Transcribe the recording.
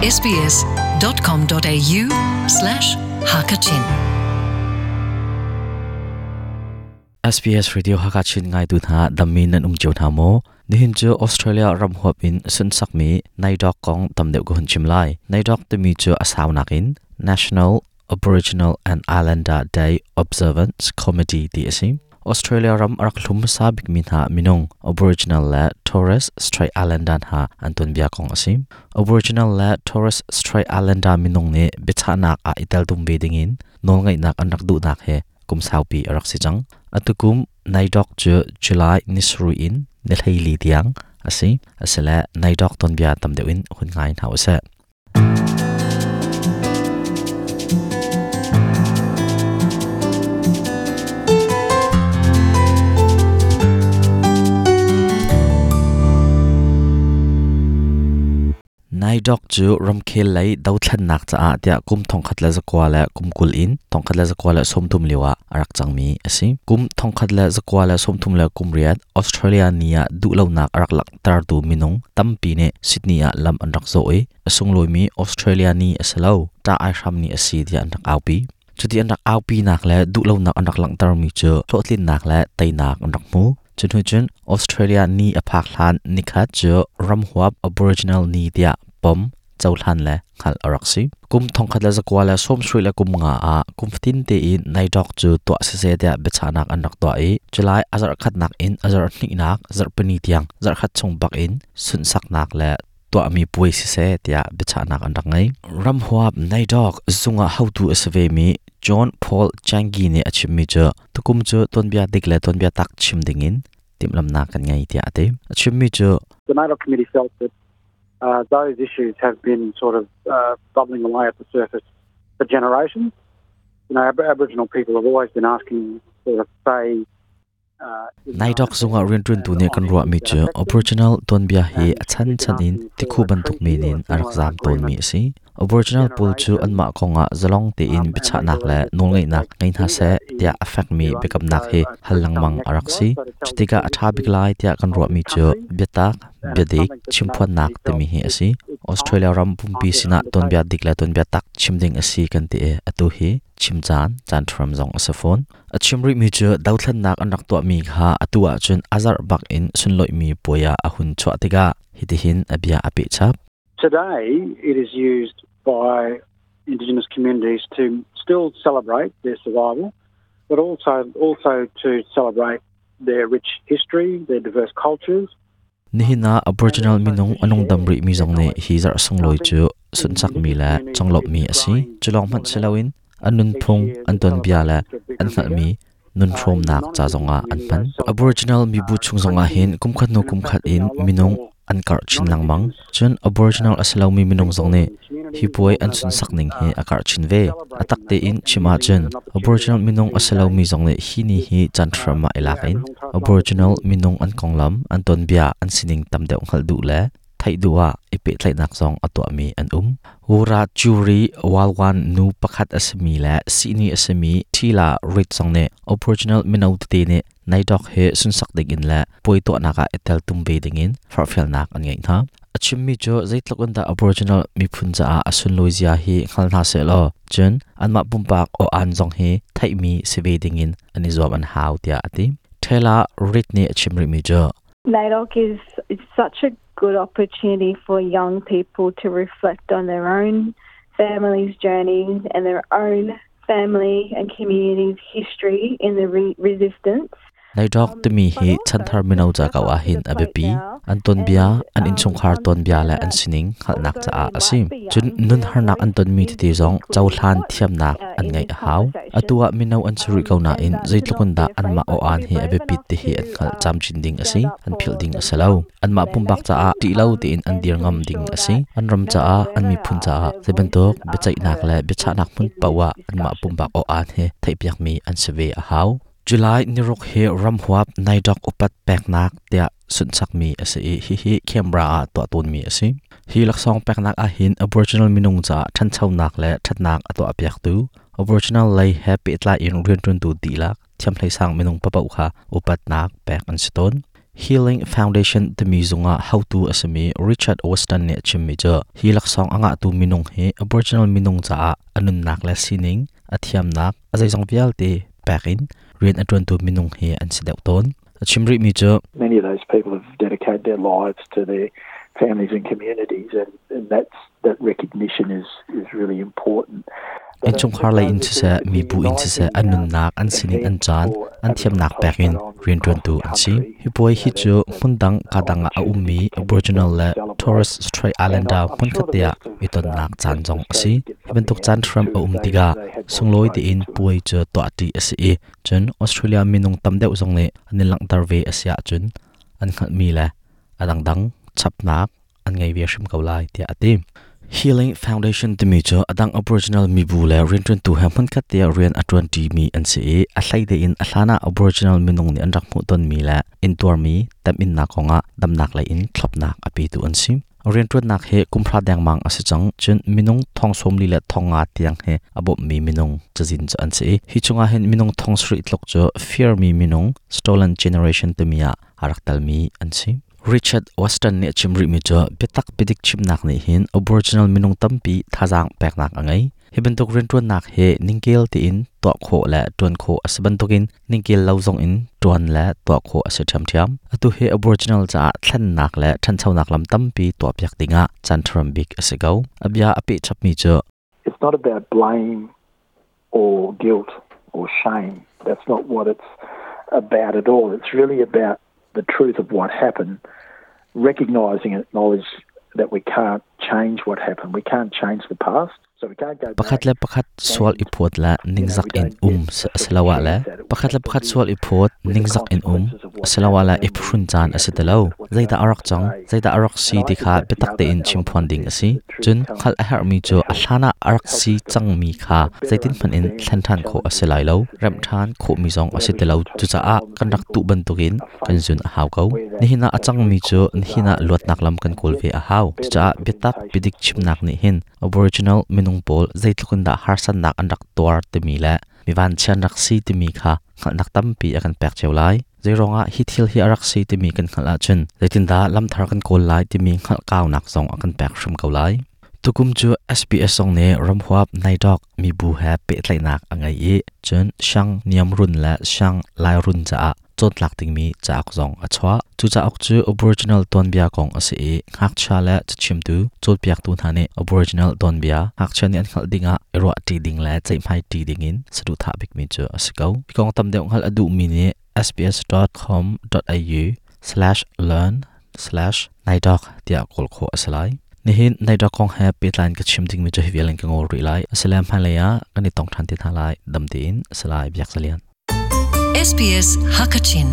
sbs.com.au slash hakachin. SBS Radio Hakachin ngai tu tha damin an um chiều tha mo. Nihin chu Australia ram huap in sun sak mi nai dok kong tam đều ko hun chim lai. Nai dok te mi chu asaw nakin National Aboriginal and Islander Day Observance Committee DSM Australia ram arak hlum sa bik min ha minung Aboriginal la Torres Strait Islander ha anton bia kong asim Aboriginal la Torres Strait Islander minung ne bichanak a itel tum be dingin nol ngai nak anak du nak he kum saupi arak si chang atukum nai dok chu July nisru in ne thei li tiang asi asela nai dok ton bia tam deuin hun ngai นายดอกจูรำเคลไหลดาวชนนักจะอาเดียกุมทองขัดละสกวาละกุมกุลอินทองขัดละสกวาละสมทุมเลวะรักจังมีสิกุมทองขัดละสกวาละสมทุมเลวกุมเรียดออสเตรเลียเนียดูเล่านักรักหลักตาดูมินงตั้มปีเนซิดนีย์ลำอันรักโซเอสงลอยมีออสเตรเลียนีเสลาวตาไอครัมนีเสีเดียอันรักอาปีจุดที่อันรักอาปีนักและดูเล่านักอันรักหลังตารามีเจอโลดลินนักและไตนักอันรักมูจนหุ่นจนออสเตรเลียนีอภาคลานนิคัดเจอรำหัวอบอริจินัลนีเดีย pom chau hlan le khal araksi kum thong khat la zakwa la som sui la kum nga a kum tin te in nai dok chu to se se dia bechanak an rak to e chulai azar khat nak in azar ni nak zar pani tiang zar khat chung bak in. Sun sak nak le to mi pui se se tia bechanak an rak ngai ram huap nai dok zunga how to asve mi John Paul Changi ne achim mi chu tukum chu ton bia dik le ton bia tak chim dingin timlam na kan ngai tia ate achim mi chu the matter committee felt that uh, those issues have been sort of uh, bubbling away at the surface for generations. You know, Ab- Aboriginal people have always been asking for say. Nai dok zunga rin tun tu ne kan ruwa mi chu aboriginal ton bia hi achan chan in tikhu ban tuk mi nin arak zam ton mi si. Aboriginal pul chu anma konga zalong te in bicha nak le nol ngai nak, ngai na se tia affect mi bekam nak hi halang mang arak si. Chutika atha bik lai tia kan ruwa mi chu beta bedik chimphon nak te mi hi si australia ram pum pi sina ton bia dik la ton bia tak chimding asi kan ti e. Atu hi chim chan thram zong asafon achimri mi chu dauthlan nak anak to mi kha. Atua chun azar bak in sunloi mi poya ahun chwa tiga, hitihin abia api chap. Today, it is used by Indigenous communities to still celebrate their survival, but also also to celebrate their rich history, their diverse cultures, nihina aboriginal minung anong damri mi zong ne hi zar sang loi chu sun chak mi la changlop mi asi. Chulong man selawin anun thung anton bia la an anhal mi nun throm nak cha zonga an pan aboriginal mi bu chung zonga hin kum khat no kum khat in minung an kar chin lang mang chun aboriginal asalomi mi minung zong ne. Hi puai an sun sak ning he akar chin ve, atak te in chima chen aboriginal minung asalomi zong ne hi ni hi chan thrama ilakain aboriginal minung an konglam an ton bia an sining tam deuh ngal du le, thai duwa ipe e thlai nak zong ato mi an um wura churi walwan nu pakhat asmi la sini asmi thila rit zong ne, aboriginal minau te ne nai dok he sun sak ding in la poi to naka etel tum be ding in for fel nak an ngai tha. Achim mi cho zaitlok da aboriginal mi phun cha a asun loizia hi khal na se lo. Chen an ma pum pak o an jong he thai mi se be ding in ani zob an how tia ati thela rit ni achim ri mi jo. NAIDOC is, is such a good opportunity for young people to reflect on their own families' journeys and their own family and community's history in the re- resistance. นายดอกตัวมีฮีชันทาร์มินเอาจากเอาหินอเบปีอันตนเบียอันอินชงคาร์ตนเบียและอันสินิงขัดนักจะอาอาซิมจุนนุนหานักอันตนมีที่ตีจงเจ้าลานเทียมนักอันไงหาวอตัวมินเอาอันสุริกาวนาอินใจตะกันดาอันมาโออันฮีอเบปีที่ฮีอันขัดจำชินดิงอาซิอันพิลดิงอาเซลาวอันมาปุ่มบักจะอาตีเล่าตีอินอันเดียงงำดิงอาซิอันรำจะอาอันมีพุนจะอาเซบันตกเบจัยนักและเบชานักมุนปาวะอันมาปุ่มบักโออันฮีไทยเปียกมีอันเสวอาหาว July nirok he ramhuap naidok upat peknak tia sunsak mi ase hi hi camera a to ton mi ase hi laksong peknak a hin aboriginal minung cha than chau nak le that nak ato apyak tu aboriginal lei happy tla in rian tun tu ti lak thiam hlei sang minung papau kha upat nak pek an ston Healing Foundation te mi zunga how to asami Richard Austin ne chimmi cha hi lak song anga tu minung he Aboriginal minung cha anun nak la sining athiam nak azai zong vial te pakin tu minung he an ton mi cha many of those people have dedicated their lives to their families and communities, and, and that's that recognition is is really important. In chung khar lai in chise mi bu in chise anun nak an sinin an chan an thiam nak pekin rin tron tu an si hi boy hi chu mundang, kadanga a ummi aboriginal la torres strait islander mun khatia mi ton nak chan jong asi. Hiben tok chan tram a um tiga sungloi ti in puai chu to ati asi eh, chun australia, minung tamdeu jong le ne anilang tarve asia ah, chun an khat mi la adang dang chap nak an ngai ve shim kaulai tia atim Healing Foundation te mi cho adang Aboriginal mi bu le rin tun tu hamon khat te rian a 20 mi an se a hlai de in, a Aboriginal minung ni an rak mu ton mi la in tor mi tam in na konga, dam nak la in thlop nak api tu an sim. Rian tun nak he kumphra dang mang ase chang chen minung thong som li la thonga tiang he abo mi minung chajin cha an se hi chunga hen minung thong sri tlok cho fear mi minung stolen generation te mia arak tal mi an sim. Richard Weston ne chimri mi cho betak pidik chim nak ni hin Aboriginal minung tampi thazang pek nak angai heben tok ren tuan nak he ningkel ti in to kho la tuan kho asban tokin ningkel lawzong in. Tuan la to kho ase tham thiam. Atu he Aboriginal cha thlan nak la than chau nak lam tampi to pyak tinga chantram big ase go abya api chap mi cho It's not about blame or guilt or shame. That's not what it's about at all. It's really about the truth of what happened, recognizing and acknowledge that we can't change what happened. We can't change the past. Pakhat le pakhat swal ipot la ningzak in um asalawa la pakhat le pakhat swal ipot ningzak in um asalawa la iprun chan asidalo zaida arak chang zaida arak si dikha betak te in chimphon ding asi chun khal a har mi cho ahlana arak si chang mi kha zaitin phan in thlan than kho asilai lo ram than kho mi zong asidalo chu cha a kandak tu ban tukin kan jun a haw ko ni hina achang mi cho ni hina lot nak lam kan kol ve a haw cha betak pidik chimnak ni hin aboriginal nung pol zaitlukin da harsan nak andak tuar te mi la mi van chan rak si te mi kha khal nak tam pi akan pek cheu lai zeironga hi thil hi arak si te mi kan khala chun zaitin da lam thar kan kol lai te mi khal kaw nak zong akan pek shum kau lai tukum chu SBS song ne ramhuap nai dok mi bu ha pe tlai nak angai e chun shang niam run la shang lai run cha จนหลักถึงมีจากซองอชวะจูจะอกจู Aboriginal ต้นเบียกองอสีหักชาและจะชิมดูจนเปียกตูนหาน Aboriginal ต้นเบียหักชาเนี่ยขัดดิงอะรัวตีดิงและใจไม่ดิงอินสะดุดทับิ๊กมีจออสเกาพี่กองตำเดียวขัดอดูมีเนี่ย sbs.com.au slash learn slash นายดอกเดียกลโคอสไลนี่เห็นนายดอกของแฮปปี้ไลน์กับชิมดิงมีจะเฮียเลนกังโอรีไลอสลามพันเลยอะกันนี่ต้องทันที่ทัายลดำดินสไลายอยาสเลียน SBS Hakachin